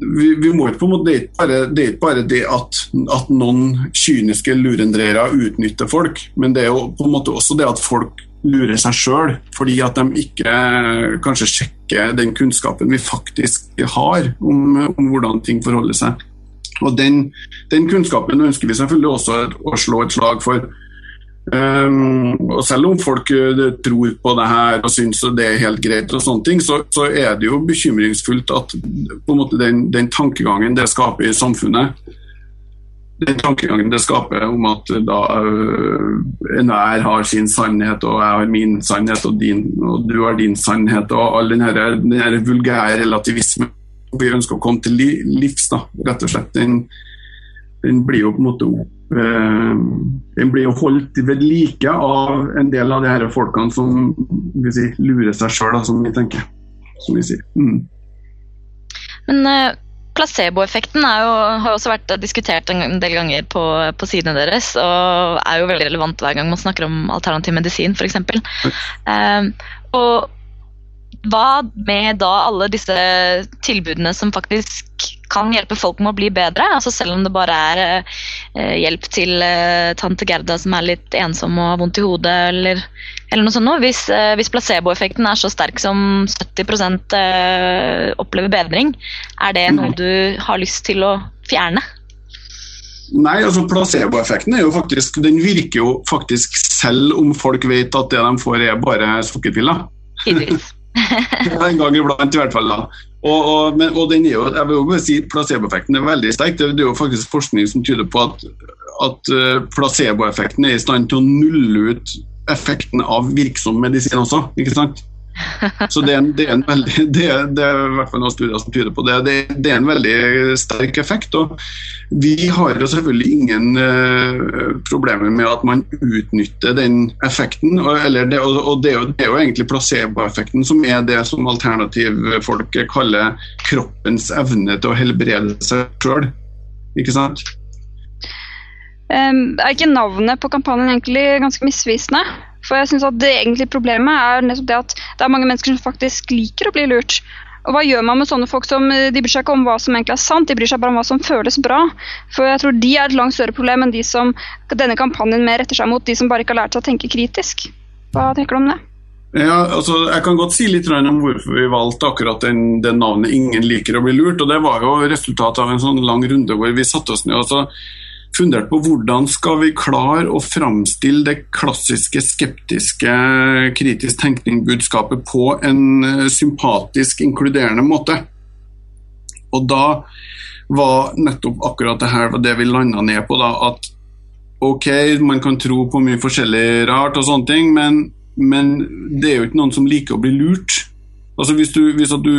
vi, vi må på en måte, Det er ikke bare det, ikke bare det at, at, noen kyniske lurendreiere utnytter folk, men det er jo på en måte også det at folk lurer seg sjøl fordi at de ikke kanskje sjekker den kunnskapen vi faktisk har om, om hvordan ting forholder seg. Og den, den, kunnskapen ønsker vi selvfølgelig også å slå et slag for. Um, og Selv om folk uh, tror på det her og syns det er helt greit, og sånne ting, så, så er det jo bekymringsfullt at måte den, den tankegangen det skaper i samfunnet, den tankegangen det skaper om at da uh, enhver har sin sannhet, og jeg har min sannhet, og, din, og du har din sannhet, og all den, her, vulgære relativismen vi ønsker å komme til livs. da, rett og slett. Den, den blir jo på en måte eh, Den blir jo holdt ved like av en del av de her folkene som si, lurer seg sjøl, som vi tenker. Som vi sier. Mm. Men uh, placeboeffekten har også vært diskutert en del ganger på, på, sidene deres, og er jo veldig relevant hver gang man snakker om alternativ medisin, f.eks. Uh, og hva med da alle disse tilbudene som faktisk kan hjelpe folk med å bli bedre? Altså Selv om det bare er eh, hjelp til eh, tante Gerda som er litt ensom og har vondt i hodet, eller, eller noe sånt noe. Hvis, eh, hvis placeboeffekten er så sterk som 70 eh, opplever bedring, er det noe du har lyst til å fjerne? Nei, altså placeboeffekten er jo faktisk, den virker jo faktisk selv om folk vet at det de får er bare sukkerpiller. En gang iblant, i hvert fall. da. Og, og, men, og den er jo, jeg vil jo si Placeboeffekten er veldig sterk. Det, det, er jo faktisk forskning som tyder på at, at uh, placeboeffekten er i stand til å nulle ut effekten av virksom medisin også. ikke sant? Så det er, en, det er, veldig, det er, det er, i hvert fall noen studier som tyder på det. det. er en veldig sterk effekt. og Vi har jo selvfølgelig ingen uh, problemer med at man utnytter den effekten. Og, det, og, og er jo, det, er jo, egentlig placeboeffekten som er det som alternativfolket kaller kroppens evne til å helbrede seg sjøl. Ikke sant? Um, er ikke navnet på kampanjen egentlig ganske misvisende? For jeg synes at det egentlige problemet er nettopp det at det er mange mennesker som faktisk liker å bli lurt. Og hva gjør man med sånne folk som de bryr seg ikke om hva som egentlig er sant, de bryr seg bare om hva som føles bra. For jeg tror de er et langt større problem enn de som denne kampanjen mer retter seg mot, de som bare ikke har lært seg å tenke kritisk. Hva tenker du om det? Ja, altså, jeg kan godt si litt om hvorfor vi valgte akkurat den, den navnet 'Ingen liker å bli lurt'. og Det var jo resultatet av en sånn lang runde hvor vi satte oss ned og så fundert på hvordan skal vi klare å framstille det klassiske skeptiske kritisk tenkning-budskapet på en eh, sympatisk, inkluderende måte. Og da var nettopp akkurat det her det vi landa ned på. da, At ok, man kan tro på mye forskjellig rart og sånne ting, men, men det er jo ikke noen som liker å bli lurt. Altså hvis du, hvis du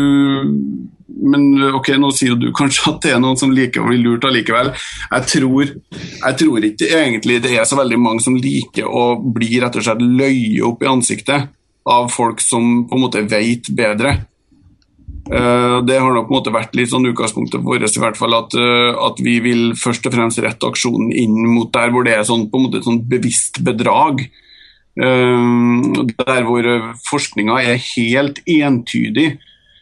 men ok, nå sier du kanskje at det er noen som liker å bli lurt allikevel. Jeg tror, jeg tror ikke egentlig det er så veldig mange som liker å bli rett og slett løye opp i ansiktet av folk som på en måte vet bedre. Uh, det har nok på en måte vært litt sånn utgangspunktet vårt i hvert fall at, uh, at, vi vil først og fremst rette aksjonen inn mot der hvor det er sånn, på en måte sånn bevisst bedrag. Uh, der hvor forskninga er helt entydig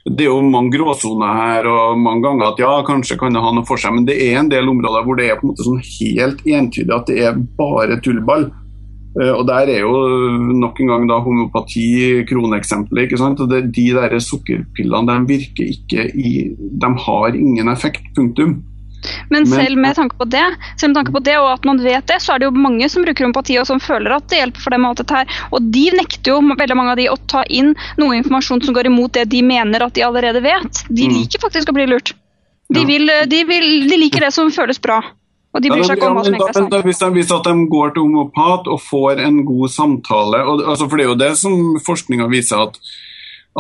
det er jo mange gråsoner her, og mange ganger at ja, kanskje kan det ha noe for seg, men det er en del områder hvor det er på en måte sånn helt entydig at det er bare tullball. Eh, og Der er jo nok en gang da homopati kroneksempelet. ikke sant? Og det, De der sukkerpillene de virker ikke i De har ingen effekt. Punktum. Men selv med tanke på det, selv med tanke på det, og at man vet det, så er det jo mange som bruker homopati og som føler at det hjelper for dem. Og alt dette her. Og de nekter jo veldig mange av de å ta inn noe informasjon som går imot det de mener at de allerede vet. De mm. liker faktisk å bli lurt. De, vil, de, vil, de liker det som føles bra. Og de bryr seg ikke om hva som egentlig er sant. Hvis de, hvis de går til homopat og får en god samtale og, altså For det er jo det som forskninga viser, at,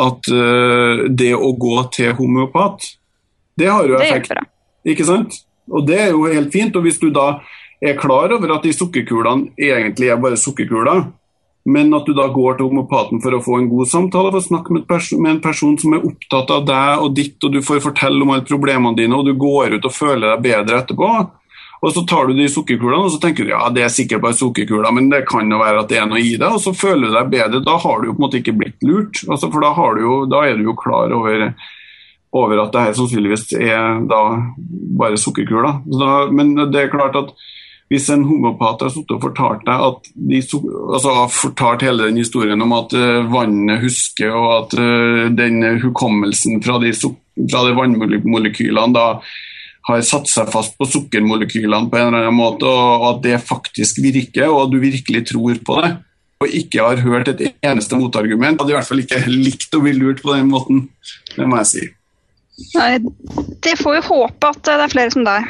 at uh, det å gå til homopat, det har jo effekt. Det ikke sant? Og det er jo helt fint. Og hvis du da er klar over at de sukkerkulene egentlig er bare sukkerkuler, men at du da går til homopaten for å få en god samtale, for å snakke med, med, en person som er opptatt av deg og ditt, og du får fortelle om alle problemene dine, og du går ut og føler deg bedre etterpå. Og så tar du de sukkerkulene og så tenker du ja, det er sikkert bare sukkerkuler, men det kan jo være at det er noe i det, og så føler du deg bedre. Da har du jo på en måte ikke blitt lurt, altså, for da, jo, da er du jo klar over over at det her sannsynligvis er da bare sukkerkuler. Men det er klart at hvis en homopat har og fortalt deg at de, altså fortalt hele den historien om at uh, vannet husker, og at uh, den hukommelsen fra de, fra de vannmolekylene da har satt seg fast på sukkermolekylene på en eller annen måte, og at det faktisk virker, og at du virkelig tror på det, og ikke har hørt et eneste motargument, hadde i hvert fall ikke likt å bli lurt på den måten. Det må jeg si. Nei, det får vi håpe at det er flere som deg.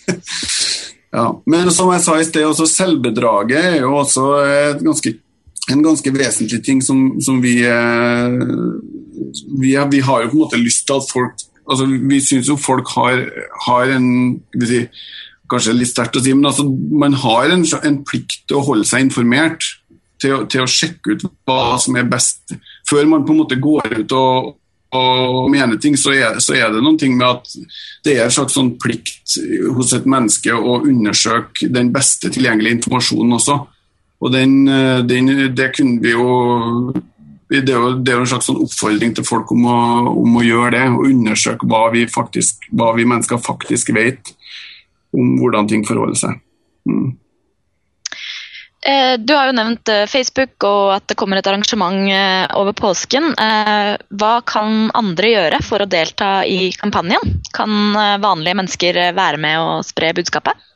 ja, men som jeg sa i sted, også selvbedraget er jo også ganske, en ganske vesentlig ting som, som vi eh, vi, vi, har jo på en måte lyst til at folk altså Vi syns jo folk har, har en si, Kanskje litt sterkt å si, men altså, man har en, en, plikt til å holde seg informert. Til, til, å sjekke ut hva som er best. Før man på en måte går ut og, og mener ting, så er, så er, det noen ting med at det er en slags sånn plikt hos et menneske å undersøke den beste tilgjengelige informasjonen også. Og den, den, det kunne vi jo det er, jo, det er jo en slags sånn oppfordring til folk om å, om å, gjøre det, og undersøke hva vi, faktisk, hva vi mennesker faktisk vet om hvordan ting forholder seg. Mm. Eh, du har jo nevnt eh, Facebook og at det kommer et arrangement eh, over påsken. Hva kan andre gjøre for å delta i kampanjen? Kan vanlige mennesker være med og spre budskapet?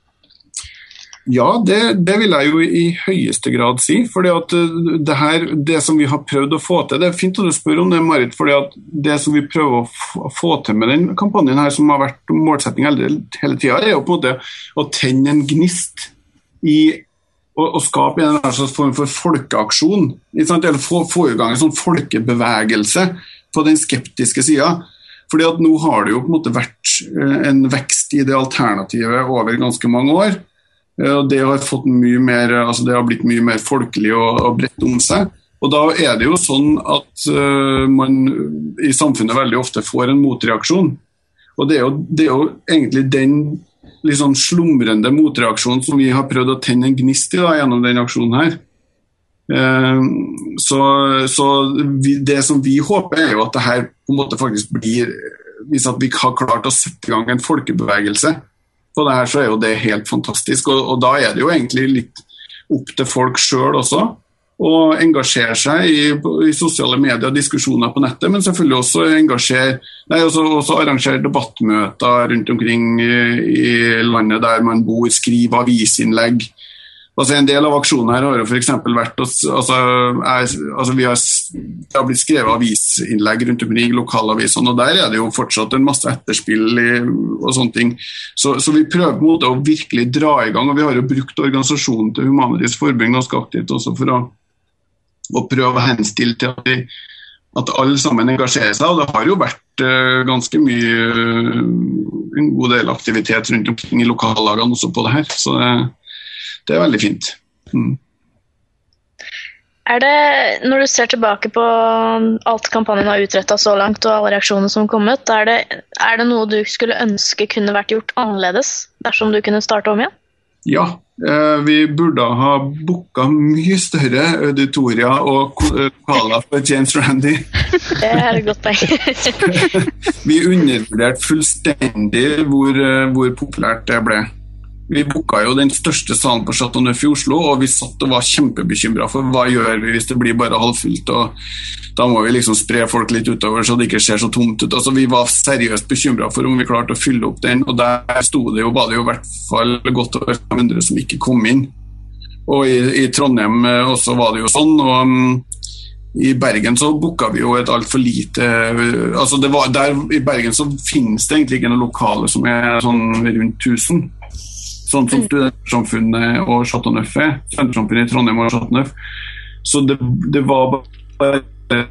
Ja, det, det, vil jeg jo i høyeste grad si. fordi at det, her, det som vi har prøvd å få til Det er fint at du spør om det, Marit. fordi at det som vi prøver å få til med den kampanjen, her, som har vært målsetting hele tida, er jo på en måte å tenne en gnist i å, å skape en slags form for folkeaksjon. Eller få, få i gang en sånn folkebevegelse på den skeptiske sida. Fordi at Nå har det jo på en måte vært eh, en vekst i det alternativet over ganske mange år. Eh, og det har, fått mye mer, altså det har blitt mye mer folkelig og, og bredt om seg. Og Da er det jo sånn at uh, man i samfunnet veldig ofte får en motreaksjon. Og Det er jo, det er jo egentlig den litt sånn slumrende motreaksjon som vi har prøvd å tenne en gnist i da, gjennom denne aksjonen her. Uh, så, så vi, det som vi håper, er jo at det her på en måte faktisk blir Hvis at vi har klart å sette i gang en folkebevegelse på det her, så er jo det helt fantastisk. Og, og da er det jo egentlig litt opp til folk sjøl også å engasjere seg i, i, sosiale medier og diskusjoner på nettet, men selvfølgelig også engasjer, nei, også, også arrangere debattmøter rundt omkring i, i landet der man bor, skrive avisinnlegg. Altså En del av aksjonen her har jo f.eks. vært altså, er, altså vi har, Det har blitt skrevet avisinnlegg rundt omkring i lokalavisene, og der er det jo fortsatt en masse etterspill i, og sånne ting. Så, så, vi prøver på en måte å virkelig dra i gang, og vi har jo brukt organisasjonen til Humanitisk Forbund ganske aktivt også for å, å prøve å henstille til at, de, at alle sammen engasjerer seg. og Det har jo vært uh, ganske mye, uh, en god del aktivitet rundt omkring i lokallagene også på det her. så det det er veldig fint. Mm. Er det, Når du ser tilbake på alt kampanjen har utretta så langt, og alle reaksjonene som har kommet, er det, er det, noe du skulle ønske kunne vært gjort annerledes dersom du kunne starte om igjen? Ja, eh, vi burde ha booka mye større auditorier og lokaler for James Randy. Det er et godt poeng. vi undervurderte fullstendig hvor, eh, hvor populært det ble. Vi booka jo den største salen på Chateau Neuf i Oslo, og vi satt og var kjempebekymra for hva gjør vi hvis det blir bare halvfullt. og Da må vi liksom spre folk litt utover så det ikke ser så tomt ut. Altså, vi var seriøst bekymra for om vi klarte å fylle opp den, og der sto det jo, var det jo i hvert fall godt over 500 som ikke kom inn. Og i, i Trondheim eh, også var det jo sånn. og um, i Bergen så booka vi jo et altfor lite eh, altså var, der I Bergen så finnes det egentlig ikke noe lokale som er sånn rundt 1000 sånn som Studentsamfunnet og Chateau Neuf er. Studentsamfunnet i Trondheim og Chateau Neuf. Så det, det var bare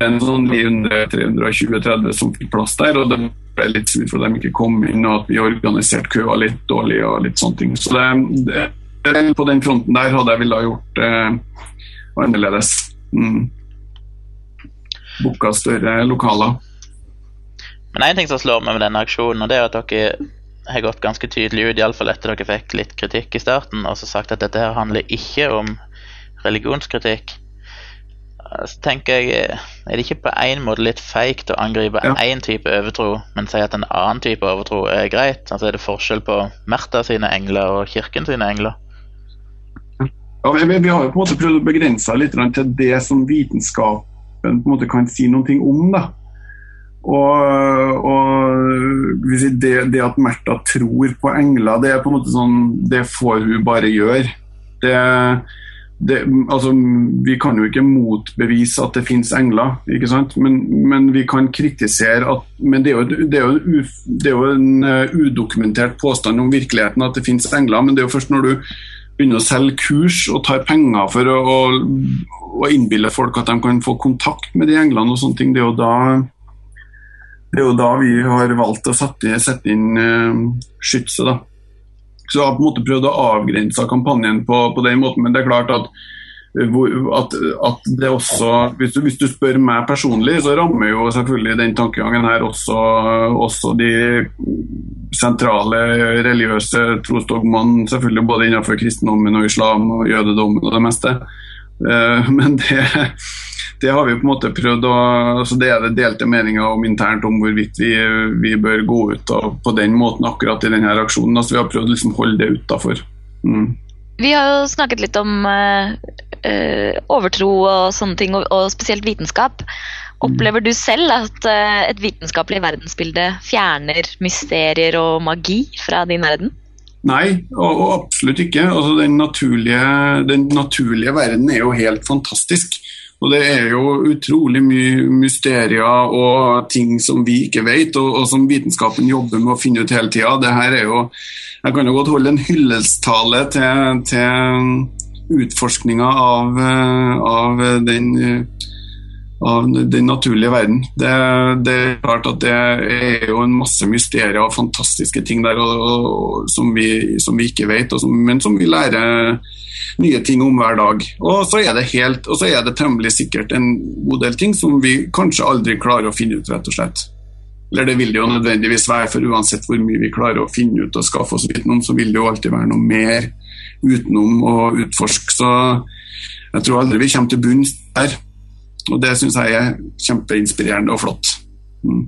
en sånn 900-320-30 som fikk plass der. og det ble litt surt for at de ikke kom inn, og at vi organiserte køa litt dårlig. og litt sånne ting. Så det, det, på den fronten der hadde jeg ville ha gjort eh, annerledes. Mm. Booka større lokaler. Men én ting som slår meg med denne aksjonen, og det er at dere har gått ganske tydelig ut, iallfall etter dere fikk litt kritikk i starten, og så sagt at dette her handler ikke om religionskritikk. Så tenker jeg, Er det ikke på en måte litt feigt å angripe én ja. type overtro, men si at en annen type overtro er greit? Altså Er det forskjell på Märtha sine engler og kirken sine engler? Ja, vi, vi, har jo på en måte prøvd å begrense litt til det som vitenskapen på en måte kan si noe om. da. Og, og det, det, at Märtha tror på engler, det er på en måte sånn Det får hun bare gjøre. Det, det, altså, vi kan jo ikke motbevise at det finnes engler, ikke sant? Men, men vi kan kritisere at Men det er jo, er jo, det er jo en uh, udokumentert påstand om virkeligheten at det finnes engler, men det er jo først når du begynner å selge kurs og tar penger for å, å, å innbille folk at de kan få kontakt med de englene og sånne ting, det er jo da Det er jo da vi har valgt å sette, sette inn uh, skytset. da. Så jeg har på en måte prøvd å avgrense kampanjen på, på den måten, men det er klart at, at, at det også hvis du, hvis du, spør meg personlig, så rammer jo selvfølgelig den tankegangen her også, også de sentrale religiøse trosdogmene, selvfølgelig både innenfor kristendommen og islam og jødedommen og det meste. Uh, men det det har vi på en måte prøvd å altså Det er det delte meninger om internt om hvorvidt vi, vi bør gå ut på den måten akkurat i denne aksjonen. altså Vi har prøvd å liksom holde det utafor. Mm. Vi har jo snakket litt om uh, uh, overtro og sånne ting, og, og spesielt vitenskap. Opplever du selv at uh, et vitenskapelig verdensbilde fjerner mysterier og magi fra din verden? Nei, og, og absolutt ikke. Altså, den, naturlige, den naturlige verden er jo helt fantastisk. Og Det er jo utrolig mye mysterier og ting som vi ikke vet, og, og som vitenskapen jobber med å finne ut hele tida. Jeg kan jo godt holde en hyllestale til, til utforskninga av, av den av den naturlige verden. Det, det, er klart at det er jo en masse mysterier og fantastiske ting der og, og, som, vi, som, vi, ikke vet, som, men som vi lærer nye ting om hver dag. Og så er det helt, og så er det temmelig sikkert en god del ting som vi kanskje aldri klarer å finne ut, rett og slett. Eller det vil det jo nødvendigvis være, for uansett hvor mye vi klarer å finne ut og skaffe oss viten om, så vil det jo alltid være noe mer utenom å utforske. Så jeg tror aldri vi kommer til bunns der. Og det syns jeg er kjempeinspirerende og flott. Mm.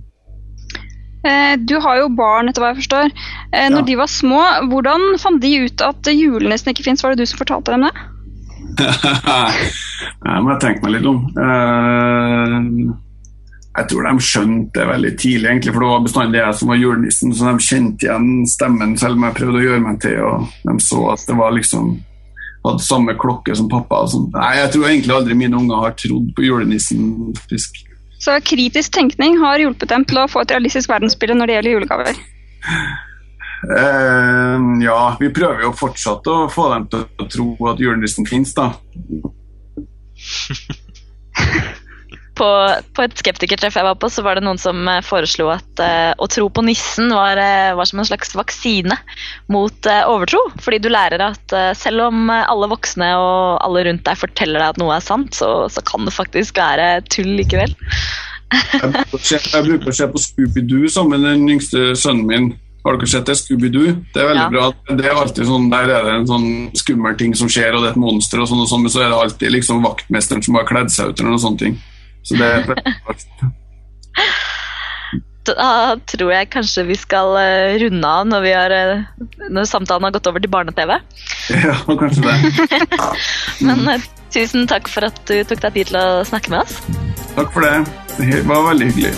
Eh, du har jo barn, etter hva jeg forstår. Eh, når ja. de var små, hvordan fant de ut at julenissen ikke fins? Var det du som fortalte dem det? det må jeg tenke meg litt om. Eh, jeg tror de skjønte det veldig tidlig, egentlig, for det var bestandig jeg som var julenissen. Så de kjente igjen stemmen selv om jeg prøvde å gjøre meg til. og De så at det var liksom hadde samme klokke som pappa. Nei, Jeg tror egentlig aldri mine unger har trodd på julenissen. Fisk. Så kritisk tenkning har hjulpet dem til å få et realistisk verdensbilde når det gjelder julegaver? Uh, ja, vi prøver jo fortsatt å få dem til å tro at julenissen finnes, da. på, på, et skeptikertreff jeg var på, så var det noen som eh, foreslo at uh, å tro på nissen var, uh, var, som en slags vaksine mot uh, overtro. Fordi du lærer at selv om alle voksne og alle rundt deg forteller deg at noe er sant, så, så kan det faktisk være tull likevel. jeg, bruker å se på Scooby-Doo sammen med den yngste sønnen min. Har dere sett det? Scooby-Doo? Det er veldig ja. bra. Det er alltid sånn, Der er det en sånn skummel ting som skjer, og det er et monster, og sånn, og sånn, men så er det alltid liksom vaktmesteren som har kledd seg ut eller noen sånne ting. Så det er Da tror jeg kanskje vi skal uh, runde av når, har, uh, når, samtalen har gått over til barne-TV. Ja, kanskje det. Men uh, tusen takk for at du tok deg tid til å snakke med oss. Takk for det. Det var veldig hyggelig.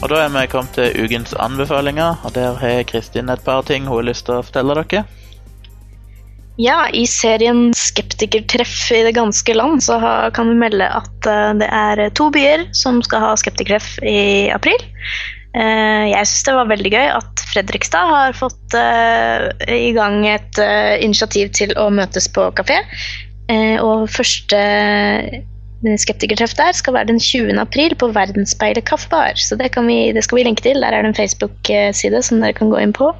Og Da er vi kommet til ukens anbefalinger, og der har Kristin et par ting hun har lyst til å fortelle dere. Ja, i serien Skeptikertreff i det ganske land så kan vi melde at uh, det er to byer som skal ha skeptikertreff i april. Uh, jeg syns det var veldig gøy at Fredrikstad har fått uh, i gang et initiativ til å møtes på kafé. og første skeptikertreff der skal være den 20. april på Verdensspeilet kaffebar. Så det, vi, det, skal vi linke til. Der er det en Facebook-side som dere kan gå inn på.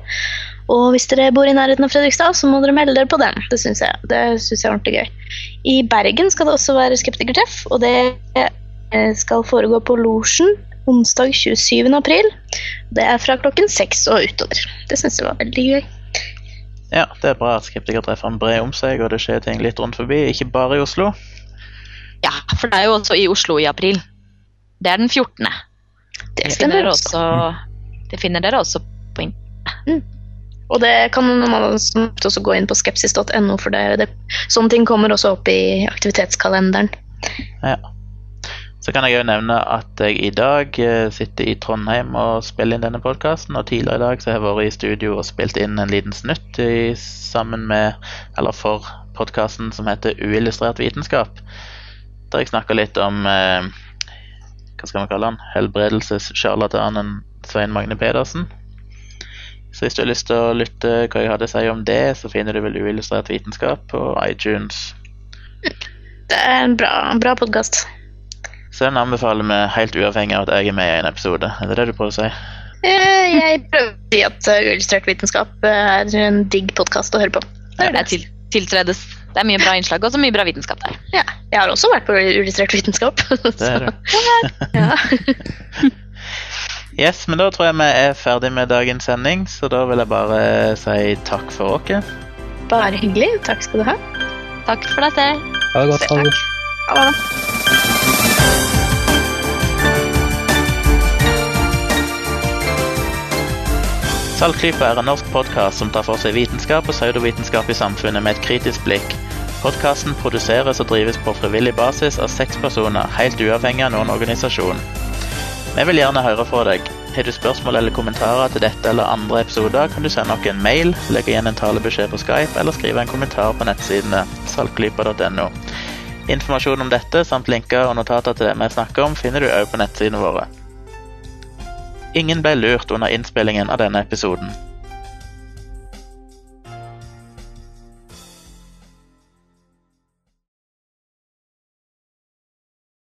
Og hvis dere bor i nærheten av Fredrikstad, så må dere melde dere på den. Det syns jeg. Det synes jeg er ordentlig gøy. I Bergen skal det også være skeptikertreff, og det eh, skal foregå på Losjen onsdag 27. april. Det er fra klokken seks og utover. Det syns jeg var veldig gøy. Ja, det er bra at skeptikertreffene brer om seg, og det skjer ting litt rundt forbi, ikke bare i Oslo. Ja, for det er jo også i Oslo i april. Det er den 14. Det, det finner, dere også, det finner dere også på internett. Mm. Og det kan man også gå inn på skepsis.no, for det, det, sånne ting kommer også opp i aktivitetskalenderen. Ja. Så kan jeg jo nevne at jeg i dag eh, sitter i Trondheim og spiller inn denne podkasten. Og tidligere i dag så har jeg vært i studio og spilt inn en liten snutt i, sammen med, eller for podkasten som heter Uillustrert vitenskap. Der jeg snakker litt om eh, hva skal vi kalle han, helbredelsessjarlatanen Svein Magne Pedersen. Så hvis du har lyst til å lytte hva jeg hadde å si om det, så finner du vel uillustrert vitenskap på iTunes. Det er en bra, bra podkast. Så den anbefaler vi helt uavhengig av at jeg er med i en episode. Er det det du prøver å si? Eh, Jeg prøver å si at eh, Uillustrert vitenskap eh, er en digg podkast å høre på. Det er det. til, tiltredes. Det er mye bra innslag og så mye bra vitenskap der. Ja, jeg har også vært på Uillustrert vitenskap. Det er det. ja. Yes, men da tror jeg vi er ferdig med dagens sending, så da vil jeg bare si takk for oss. Bare hyggelig. Takk skal du ha. Takk for deg selv. Ha det godt. Ha det. Ha det. Saltklypa er en norsk podkast som tar for seg vitenskap og pseudovitenskap i samfunnet med et kritisk blikk. Podkasten produseres og drives på frivillig basis av seks personer, helt uavhengig av noen organisasjon. Vi vil gjerne høre fra deg. Har du spørsmål eller kommentarer til dette eller andre episoder, kan du sende oss en mail, legge igjen en talebeskjed på Skype eller skrive en kommentar på nettsidene saltklypa.no. Informasjon om dette samt linker og notater til det vi snakker om, finner du òg på nettsidene våre. Ingen ble lurt under innspillingen av denne episoden.